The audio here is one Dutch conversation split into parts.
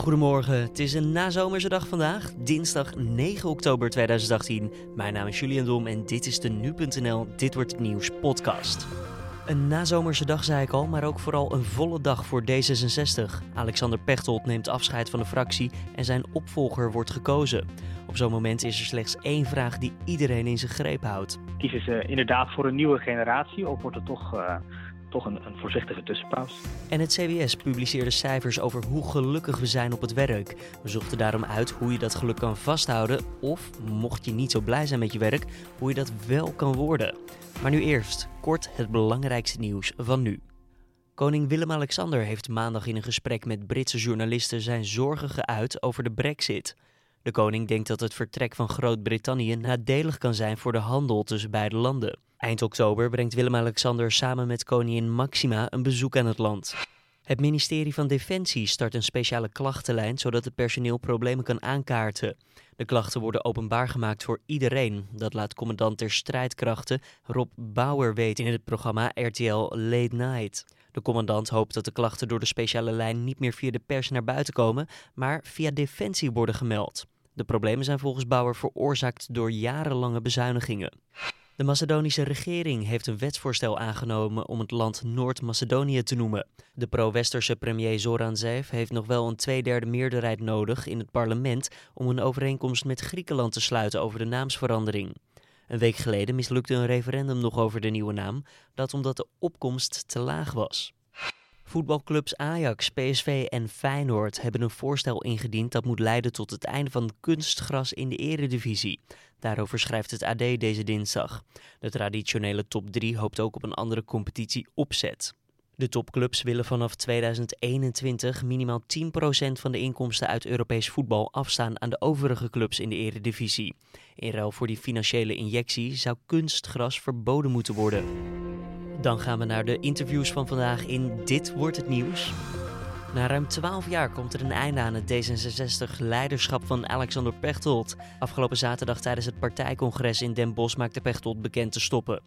Goedemorgen, het is een nazomerse dag vandaag, dinsdag 9 oktober 2018. Mijn naam is Julian Dom en dit is de Nu.nl Dit Wordt Het Nieuws podcast. Een nazomerse dag zei ik al, maar ook vooral een volle dag voor D66. Alexander Pechtold neemt afscheid van de fractie en zijn opvolger wordt gekozen. Op zo'n moment is er slechts één vraag die iedereen in zijn greep houdt. Kiezen ze inderdaad voor een nieuwe generatie of wordt het toch... Uh toch een, een voorzichtige tussenpaus. En het CBS publiceerde cijfers over hoe gelukkig we zijn op het werk. We zochten daarom uit hoe je dat geluk kan vasthouden of, mocht je niet zo blij zijn met je werk, hoe je dat wel kan worden. Maar nu eerst, kort het belangrijkste nieuws van nu. Koning Willem-Alexander heeft maandag in een gesprek met Britse journalisten zijn zorgen geuit over de brexit. De koning denkt dat het vertrek van Groot-Brittannië nadelig kan zijn voor de handel tussen beide landen. Eind oktober brengt Willem-Alexander samen met koningin Maxima een bezoek aan het land. Het ministerie van Defensie start een speciale klachtenlijn zodat het personeel problemen kan aankaarten. De klachten worden openbaar gemaakt voor iedereen. Dat laat commandant der strijdkrachten Rob Bauer weten in het programma RTL Late Night. De commandant hoopt dat de klachten door de speciale lijn niet meer via de pers naar buiten komen, maar via Defensie worden gemeld. De problemen zijn volgens Bauer veroorzaakt door jarenlange bezuinigingen. De Macedonische regering heeft een wetsvoorstel aangenomen om het land Noord-Macedonië te noemen. De pro-westerse premier Zoran Zaev heeft nog wel een tweederde meerderheid nodig in het parlement om een overeenkomst met Griekenland te sluiten over de naamsverandering. Een week geleden mislukte een referendum nog over de nieuwe naam, dat omdat de opkomst te laag was. Voetbalclubs Ajax, PSV en Feyenoord hebben een voorstel ingediend dat moet leiden tot het einde van kunstgras in de eredivisie. Daarover schrijft het AD deze dinsdag. De traditionele top 3 hoopt ook op een andere competitie opzet. De topclubs willen vanaf 2021 minimaal 10% van de inkomsten uit Europees voetbal afstaan aan de overige clubs in de eredivisie. In ruil voor die financiële injectie zou kunstgras verboden moeten worden. Dan gaan we naar de interviews van vandaag in Dit wordt het nieuws. Na ruim 12 jaar komt er een einde aan het D66-leiderschap van Alexander Pechtold. Afgelopen zaterdag tijdens het partijcongres in Den Bosch maakte Pechtold bekend te stoppen.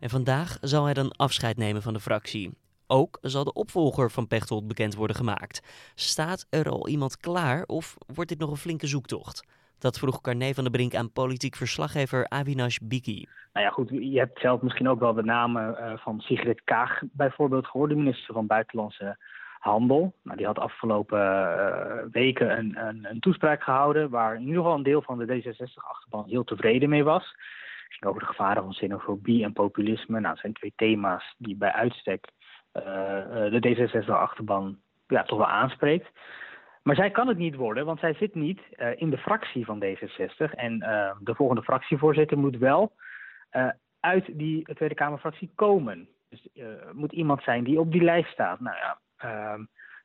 En vandaag zal hij dan afscheid nemen van de fractie. Ook zal de opvolger van Pechtold bekend worden gemaakt. Staat er al iemand klaar of wordt dit nog een flinke zoektocht? Dat vroeg Carne van der Brink aan politiek verslaggever Avinash Biki. Nou ja, goed, je hebt zelf misschien ook wel de namen uh, van Sigrid Kaag bijvoorbeeld gehoord, de minister van Buitenlandse Handel. Nou, die had afgelopen uh, weken een, een, een, toespraak gehouden waar in ieder geval een deel van de D66-achterban heel tevreden mee was. Over de gevaren van xenofobie en populisme. Nou, dat zijn twee thema's die bij uitstek uh, de D66-achterban ja, toch wel aanspreekt. Maar zij kan het niet worden, want zij zit niet uh, in de fractie van D66. En uh, de volgende fractievoorzitter moet wel uh, uit die Tweede Kamerfractie komen. Dus moet iemand zijn die op die lijst staat. Nou ja, ehm,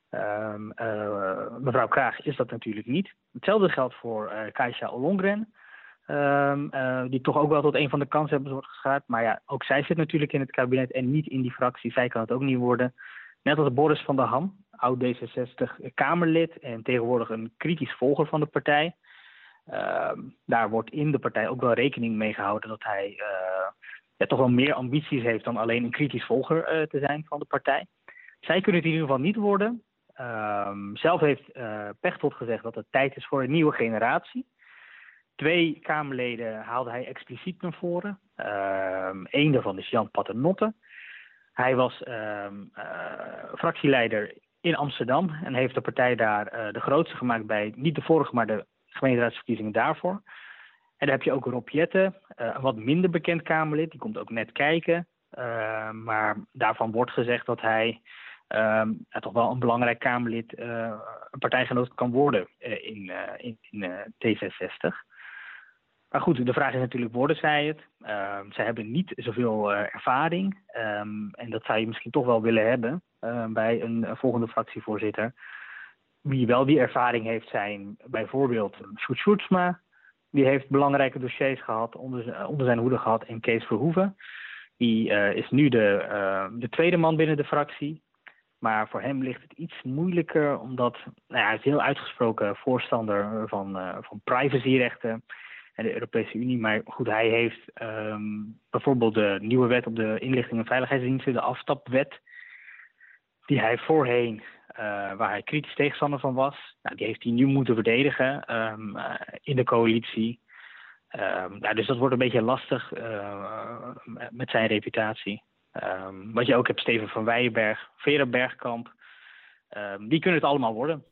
ehm, mevrouw Kraag is dat natuurlijk niet. Hetzelfde geldt voor Kaisha Ollongren. Um, die toch ook wel tot een van de kanshebbers wordt geschaard. Maar ja, ook zij zit natuurlijk in het kabinet en niet in die fractie. Zij kan het ook niet worden. Net als Boris van der Ham, oud D66-Kamerlid en tegenwoordig een kritisch volger van de partij. Uh, daar wordt in de partij ook wel rekening mee gehouden dat hij uh, ja, toch wel meer ambities heeft dan alleen een kritisch volger uh, te zijn van de partij. Zij kunnen het in ieder geval niet worden. Ehm, zelf heeft Pechtold gezegd dat het tijd is voor een nieuwe generatie. Twee Kamerleden haalde hij expliciet naar voren. Eén ehm, daarvan is Jan Paternotte. Hij was fractieleider in Amsterdam en heeft de partij daar uh, de grootste gemaakt bij niet de vorige, maar de gemeenteraadsverkiezingen daarvoor. En dan heb je ook Rob Jette, uh, een wat minder bekend Kamerlid, die komt ook net kijken. Uh, maar daarvan wordt gezegd dat hij ja, toch wel een belangrijk Kamerlid, een partijgenoot kan worden in, in, in T66. Maar goed, de vraag is natuurlijk, worden zij het? Uh, zij hebben niet zoveel uh, ervaring. Um, en dat zou je misschien toch wel willen hebben uh, bij een, een, volgende fractievoorzitter. Wie wel die ervaring heeft zijn bijvoorbeeld Sjoerd Sjoerdsma. Die heeft belangrijke dossiers gehad, onder, onder zijn hoede gehad. En Kees Verhoeven. Die is nu de, de tweede man binnen de fractie. Maar voor hem ligt het iets moeilijker, omdat nou ja, hij is heel uitgesproken voorstander van, van privacyrechten en de Europese Unie. Maar goed, hij heeft um, bijvoorbeeld de nieuwe wet op de inlichting en veiligheidsdiensten, de afstapwet, die hij voorheen waar hij kritisch tegenstander van was. Nou, die heeft hij nu moeten verdedigen ehm, in de coalitie. Ja, dus dat wordt een beetje lastig met zijn reputatie. Wat je ook hebt, Steven van Weijenberg, Vera Bergkamp. die kunnen het allemaal worden.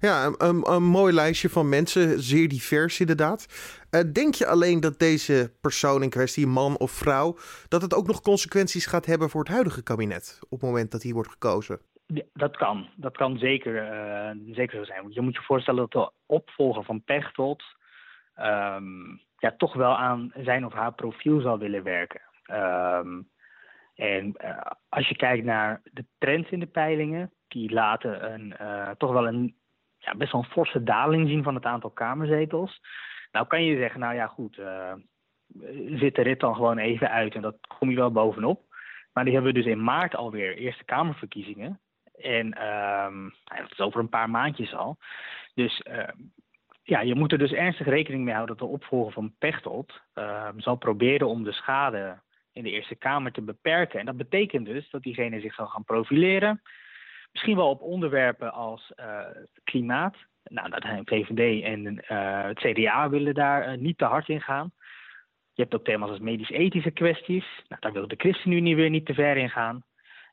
Ja, een, een, mooi lijstje van mensen, zeer divers inderdaad. Uh, denk je alleen dat deze persoon in kwestie, man of vrouw, dat het ook nog consequenties gaat hebben voor het huidige kabinet op het moment dat hij wordt gekozen? Ja, dat kan, dat kan zeker, uh, zeker zo zijn. Want je moet je voorstellen dat de opvolger van Pechtold um, ja, toch wel aan zijn of haar profiel zal willen werken. Um, en uh, als je kijkt naar de trends in de peilingen, die laten een, uh, toch wel een ja, best wel een forse daling zien van het aantal kamerzetels. Nou kan je zeggen, nou ja goed, uh, zit de rit dan gewoon even uit en dat kom je wel bovenop. Maar die hebben we dus in maart alweer Eerste Kamerverkiezingen. En um, dat is over een paar maandjes al. Dus uh, ja, je moet er dus ernstig rekening mee houden dat de opvolger van Pechtold uh, zal proberen om de schade in de Eerste Kamer te beperken. En dat betekent dus dat diegene zich zal gaan profileren. Misschien wel op onderwerpen als uh, klimaat. Nou, dat VVD en uh, het CDA willen daar uh, niet te hard in gaan. Je hebt ook thema's als medisch-ethische kwesties. Nou, daar wil de ChristenUnie weer niet te ver in gaan.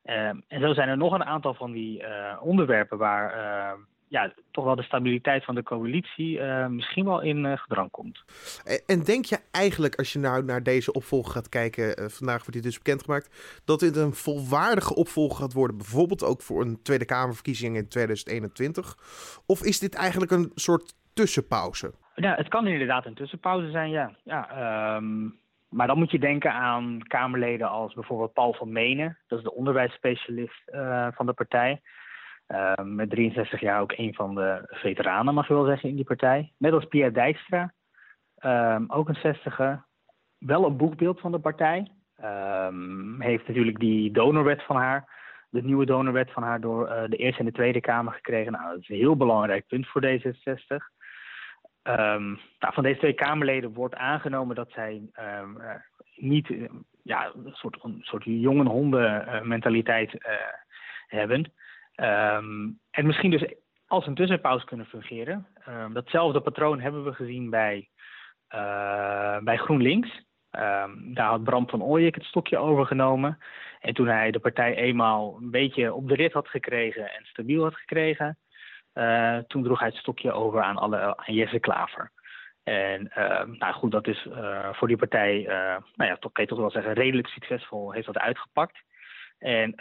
Ehm, en zo zijn er nog een aantal van die onderwerpen waar ja, toch wel de stabiliteit van de coalitie uh, misschien wel in uh, gedrang komt. En, en, denk je eigenlijk, als je nou naar deze opvolger gaat kijken, uh, vandaag wordt dit dus bekendgemaakt, dat dit een volwaardige opvolger gaat worden, bijvoorbeeld ook voor een Tweede Kamerverkiezing in 2021? Of is dit eigenlijk een soort tussenpauze? Ja, het kan inderdaad een tussenpauze zijn, ja. ja um, maar dan moet je denken aan Kamerleden als bijvoorbeeld Paul van Menen, dat is de onderwijsspecialist van de partij. Uh, met 63 jaar ook een van de veteranen, mag je wel zeggen, in die partij. Net als Pierre Dijkstra, uh, ook een zestiger. Wel een boekbeeld van de partij. Um, heeft natuurlijk die donorwet van haar, de nieuwe donorwet van haar, door uh, de Eerste en de Tweede Kamer gekregen. Nou, dat is een heel belangrijk punt voor D66. Um, ehm, nou, van deze twee Kamerleden wordt aangenomen dat zij uh, niet uh, ja, een soort, een soort jongenhonden mentaliteit hebben. Um, en misschien dus als een tussenpauze kunnen fungeren. Um, datzelfde patroon hebben we gezien bij, uh, bij GroenLinks. Um, daar had Bram van Ooyek het stokje overgenomen. En toen hij de partij eenmaal een beetje op de rit had gekregen en stabiel had gekregen, uh, toen droeg hij het stokje over aan, alle, aan Jesse Klaver. En nou goed, dat is uh, voor die partij, nou ja, toch kan je toch wel zeggen, redelijk succesvol heeft dat uitgepakt. En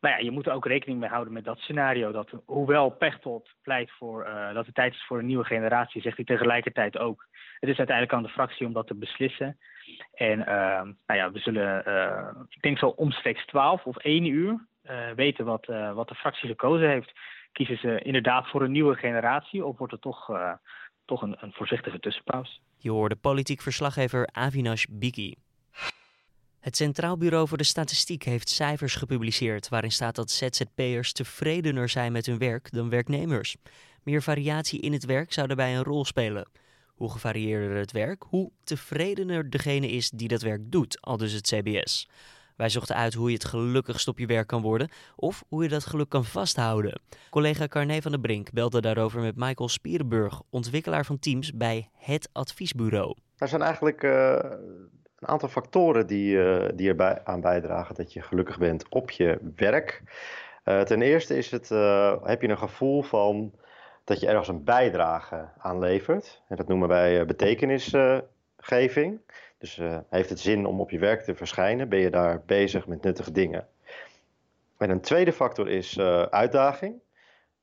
nou ja, je moet er ook rekening mee houden met dat scenario. Dat hoewel Pechtold pleit voor uh, dat het tijd is voor een nieuwe generatie, zegt hij tegelijkertijd ook. Het is uiteindelijk aan de fractie om dat te beslissen. En uh, nou ja, we zullen, uh, ik denk zo omstreeks 12 of 1 uur weten wat, wat de fractie gekozen heeft. Kiezen ze inderdaad voor een nieuwe generatie of wordt het toch, toch een, een voorzichtige tussenpauze? Je hoorde politiek verslaggever Avinash Biki. Het Centraal Bureau voor de Statistiek heeft cijfers gepubliceerd waarin staat dat ZZP'ers tevredener zijn met hun werk dan werknemers. Meer variatie in het werk zou daarbij een rol spelen. Hoe gevarieerder het werk, hoe tevredener degene is die dat werk doet, al dus het CBS. Wij zochten uit hoe je het gelukkigst op je werk kan worden of hoe je dat geluk kan vasthouden. Collega Carne van der Brink belde daarover met Michael Spierenburg, ontwikkelaar van Teams bij het adviesbureau. Er zijn eigenlijk uh, een aantal factoren die, uh, die erbij aan bijdragen dat je gelukkig bent op je werk. Uh, ten eerste is het, uh, heb je een gevoel van dat je ergens een bijdrage aan levert. En dat noemen wij betekenisgeving. Dus heeft het zin om op je werk te verschijnen? Ben je daar bezig met nuttige dingen? En een tweede factor is uitdaging.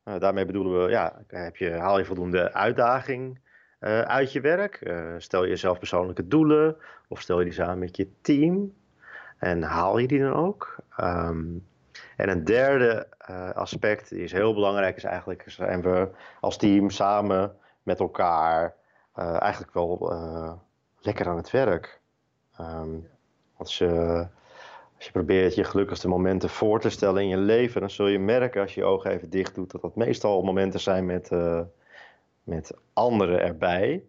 daarmee bedoelen we, ja, heb je, haal je voldoende uitdaging uh, uit je werk? Uh, stel je jezelf persoonlijke doelen of stel je die samen met je team en haal je die dan ook? Um, en een derde uh, aspect, die is heel belangrijk, is eigenlijk zijn we als team samen met elkaar eigenlijk wel lekker aan het werk. Um, als je, als je probeert je gelukkigste momenten voor te stellen in je leven, dan zul je merken als je je ogen even dicht doet dat dat meestal momenten zijn met met anderen erbij.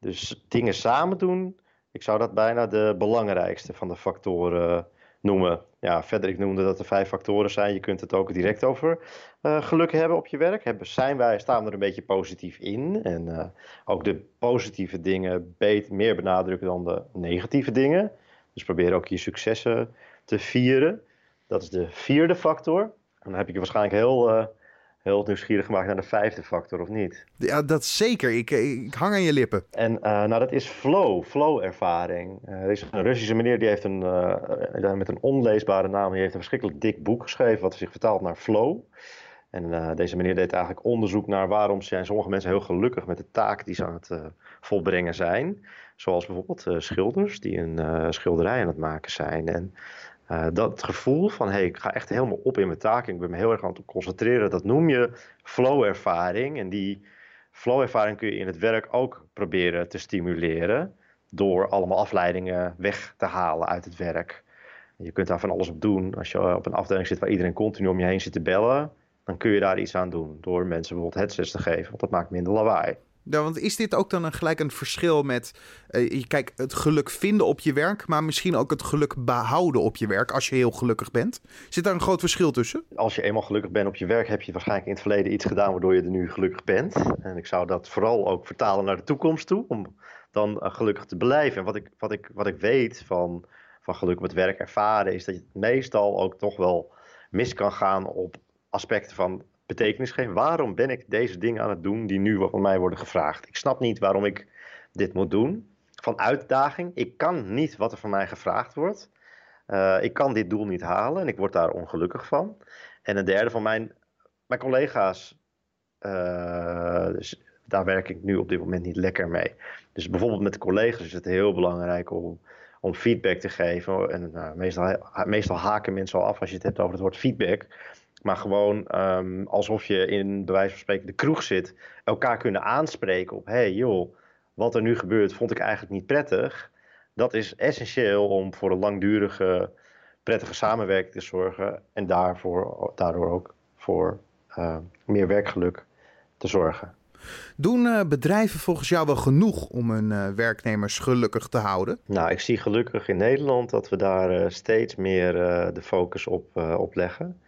Dus dingen samen doen, ik zou dat bijna de belangrijkste van de factoren noemen Ja, verder, ik noemde dat er vijf factoren zijn. Je kunt het ook direct over uh, geluk hebben op je werk. Hebben, zijn wij, staan we er een beetje positief in. En uh, ook de positieve dingen beter, meer benadrukken dan de negatieve dingen. Dus probeer ook je successen te vieren. Dat is de vierde factor. En dan heb ik je waarschijnlijk heel, uh, heel nieuwsgierig gemaakt naar de vijfde factor, of niet? Ja, dat zeker. Ik, ik hang aan je lippen. En uh, nou, dat is flow, flow-ervaring. Uh, er is een Russische meneer die heeft een, met een onleesbare naam, die heeft een verschrikkelijk dik boek geschreven, wat zich vertaalt naar flow. En deze meneer deed eigenlijk onderzoek naar waarom zijn sommige mensen heel gelukkig met de taak die ze aan het volbrengen zijn. Zoals bijvoorbeeld schilders die een schilderij aan het maken zijn. En uh, dat gevoel van hey, ik ga echt helemaal op in mijn taak en ik ben me heel erg aan het concentreren, dat noem je flow-ervaring. En die flow-ervaring kun je in het werk ook proberen te stimuleren door allemaal afleidingen weg te halen uit het werk. Je kunt daar van alles op doen. Als je op een afdeling zit waar iedereen continu om je heen zit te bellen, dan kun je daar iets aan doen door mensen bijvoorbeeld headsets te geven, want dat maakt minder lawaai. Ja, want is dit ook dan een, gelijk een verschil met, uh, kijk, het geluk vinden op je werk, maar misschien ook het geluk behouden op je werk als je heel gelukkig bent? Zit daar een groot verschil tussen? Als je eenmaal gelukkig bent op je werk, heb je waarschijnlijk in het verleden iets gedaan waardoor je er nu gelukkig bent. En ik zou dat vooral ook vertalen naar de toekomst toe, om dan uh, gelukkig te blijven. En wat ik, wat ik, wat ik weet van, van geluk het werk ervaren, is dat je het meestal ook toch wel mis kan gaan op aspecten van betekenis geven. Waarom ben ik deze dingen aan het doen die nu van mij worden gevraagd? Ik snap niet waarom ik dit moet doen. Van uitdaging. Ik kan niet wat er van mij gevraagd wordt. Uh, ik kan dit doel niet halen en ik word daar ongelukkig van. En een derde van mijn, mijn collega's, uh, dus daar werk ik nu op dit moment niet lekker mee. Dus bijvoorbeeld met de collega's is het heel belangrijk om, om feedback te geven. En uh, meestal, meestal haken mensen al af als je het hebt over het woord feedback. Maar gewoon um, alsof je in, bij wijze van spreken, de kroeg zit. Elkaar kunnen aanspreken op: hey joh, wat er nu gebeurt, vond ik eigenlijk niet prettig. Dat is essentieel om voor een langdurige, prettige samenwerking te zorgen. En daarvoor, daardoor ook voor uh, meer werkgeluk te zorgen. Doen uh, bedrijven volgens jou wel genoeg om hun uh, werknemers gelukkig te houden? Nou, ik zie gelukkig in Nederland dat we daar steeds meer de focus op, op leggen.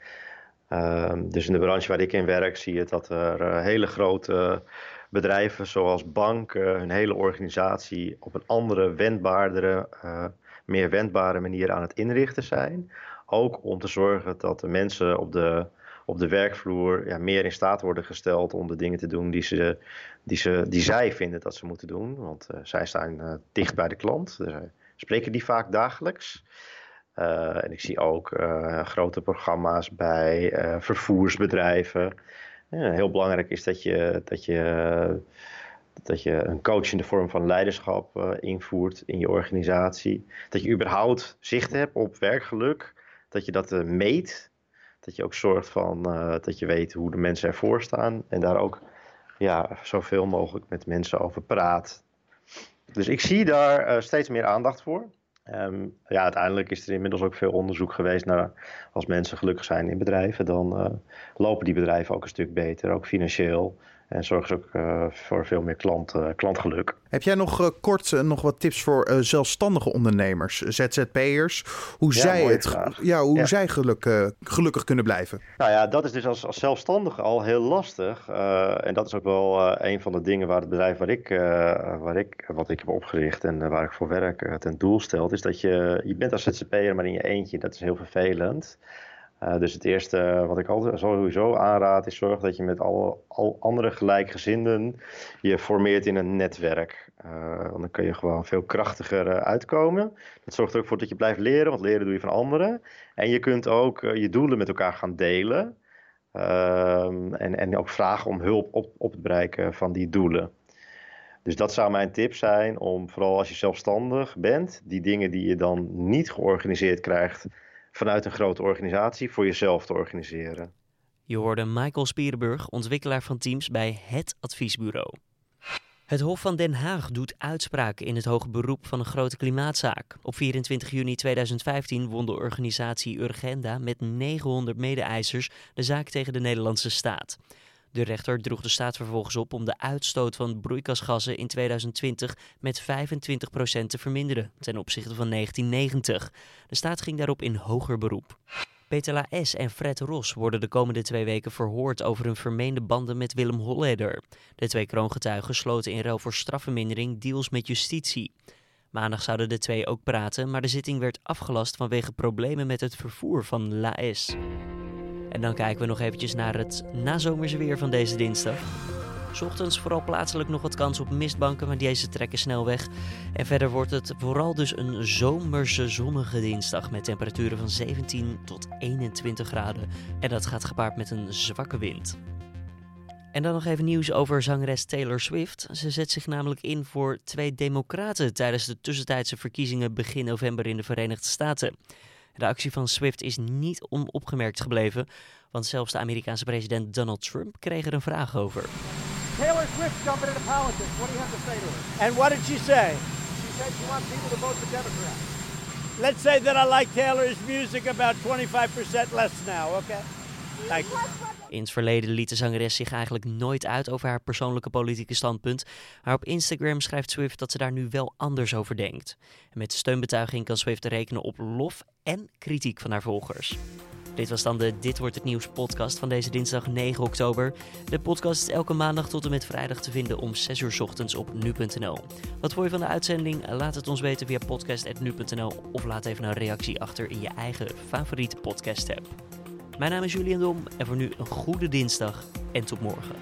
Ehm, dus in de branche waar ik in werk zie je dat er uh, hele grote bedrijven zoals banken hun hele organisatie op een andere, wendbaardere, uh, meer wendbare manier aan het inrichten zijn. Ook om te zorgen dat de mensen op de, op de werkvloer ja, meer in staat worden gesteld om de dingen te doen die, ze, die, ze, die zij vinden dat ze moeten doen. Want uh, zij staan dicht bij de klant, dus, spreken die vaak dagelijks. Uh, en ik zie ook uh, grote programma's bij uh, vervoersbedrijven. heel belangrijk is dat je, dat, je, dat je een coachende vorm van leiderschap invoert in je organisatie. Dat je überhaupt zicht hebt op werkgeluk. Dat je dat meet. Dat je ook zorgt van dat je weet hoe de mensen ervoor staan. En daar ook ja, zoveel mogelijk met mensen over praat. Dus ik zie daar steeds meer aandacht voor. Um, ja, uiteindelijk is er inmiddels ook veel onderzoek geweest naar als mensen gelukkig zijn in bedrijven, dan uh, lopen die bedrijven ook een stuk beter, ook financieel. En zorgen ze ook uh, voor veel meer klant, uh, klantgeluk. Heb jij nog kort nog wat tips voor zelfstandige ondernemers, ZZP'ers? Hoe ja, zij, het, vraag. ja, hoe Ja. zij geluk, gelukkig kunnen blijven? Nou ja, dat is dus als, als zelfstandige al heel lastig. En dat is ook wel een van de dingen waar het bedrijf waar ik, waar ik, wat ik heb opgericht en waar ik voor werk ten doel stelt, is dat je, je bent als ZZP'er maar in je eentje. Dat is heel vervelend. Uh, dus het eerste wat ik altijd sowieso aanraad is zorg dat je met al, al andere gelijkgezinden je formeert in een netwerk. Uh, dan kun je gewoon veel krachtiger uitkomen. Dat zorgt er ook voor dat je blijft leren, want leren doe je van anderen. En je kunt ook je doelen met elkaar gaan delen. Ehm, en, en ook vragen om hulp op, op het bereiken van die doelen. Dus dat zou mijn tip zijn om vooral als je zelfstandig bent, die dingen die je dan niet georganiseerd krijgt vanuit een grote organisatie voor jezelf te organiseren. Je hoorde Michael Spierenburg, ontwikkelaar van Teams bij het adviesbureau. Het Hof van Den Haag doet uitspraken in het hoge beroep van een grote klimaatzaak. Op 24 juni 2015 won de organisatie Urgenda met 900 mede-eisers de zaak tegen de Nederlandse staat. De rechter droeg de staat vervolgens op om de uitstoot van broeikasgassen in 2020 met 25% te verminderen ten opzichte van 1990. De staat ging daarop in hoger beroep. Peter S. en Fred Ros worden de komende twee weken verhoord over hun vermeende banden met Willem Holleder. De twee kroongetuigen sloten in ruil voor strafvermindering deals met justitie. Maandag zouden de twee ook praten, maar de zitting werd afgelast vanwege problemen met het vervoer van La S. En dan kijken we nog eventjes naar het nazomerse weer van deze dinsdag. Ochtends vooral plaatselijk nog wat kans op mistbanken, maar deze trekken snel weg. En verder wordt het vooral dus een zomerse zonnige dinsdag met temperaturen van 17 tot 21 graden. En dat gaat gepaard met een zwakke wind. En dan nog even nieuws over zangeres Taylor Swift. Ze zet zich namelijk in voor twee democraten tijdens de tussentijdse verkiezingen begin november in de Verenigde Staten. De actie van Swift is niet onopgemerkt gebleven, want zelfs de Amerikaanse president Donald Trump kreeg er een vraag over. Taylor Swift jumping into politics. What do you have to say to her? And what did she say? She said she wants people to vote for Democrats. Let's say that I like Taylor's music about 25% less now, okay? Thank you. In het verleden liet de zangeres zich eigenlijk nooit uit over haar persoonlijke politieke standpunt. Maar op Instagram schrijft Swift dat ze daar nu wel anders over denkt. En met steunbetuiging kan Swift rekenen op lof en kritiek van haar volgers. Dit was dan de Dit wordt het nieuws podcast van deze dinsdag 9 oktober. De podcast is elke maandag tot en met vrijdag te vinden om 6 uur ochtends op nu.nl. Wat vond je van de uitzending? Laat het ons weten via podcast.nu.nl of laat even een reactie achter in je eigen favoriete podcast app. Mijn naam is Julian Dom en voor nu een goede dinsdag en tot morgen.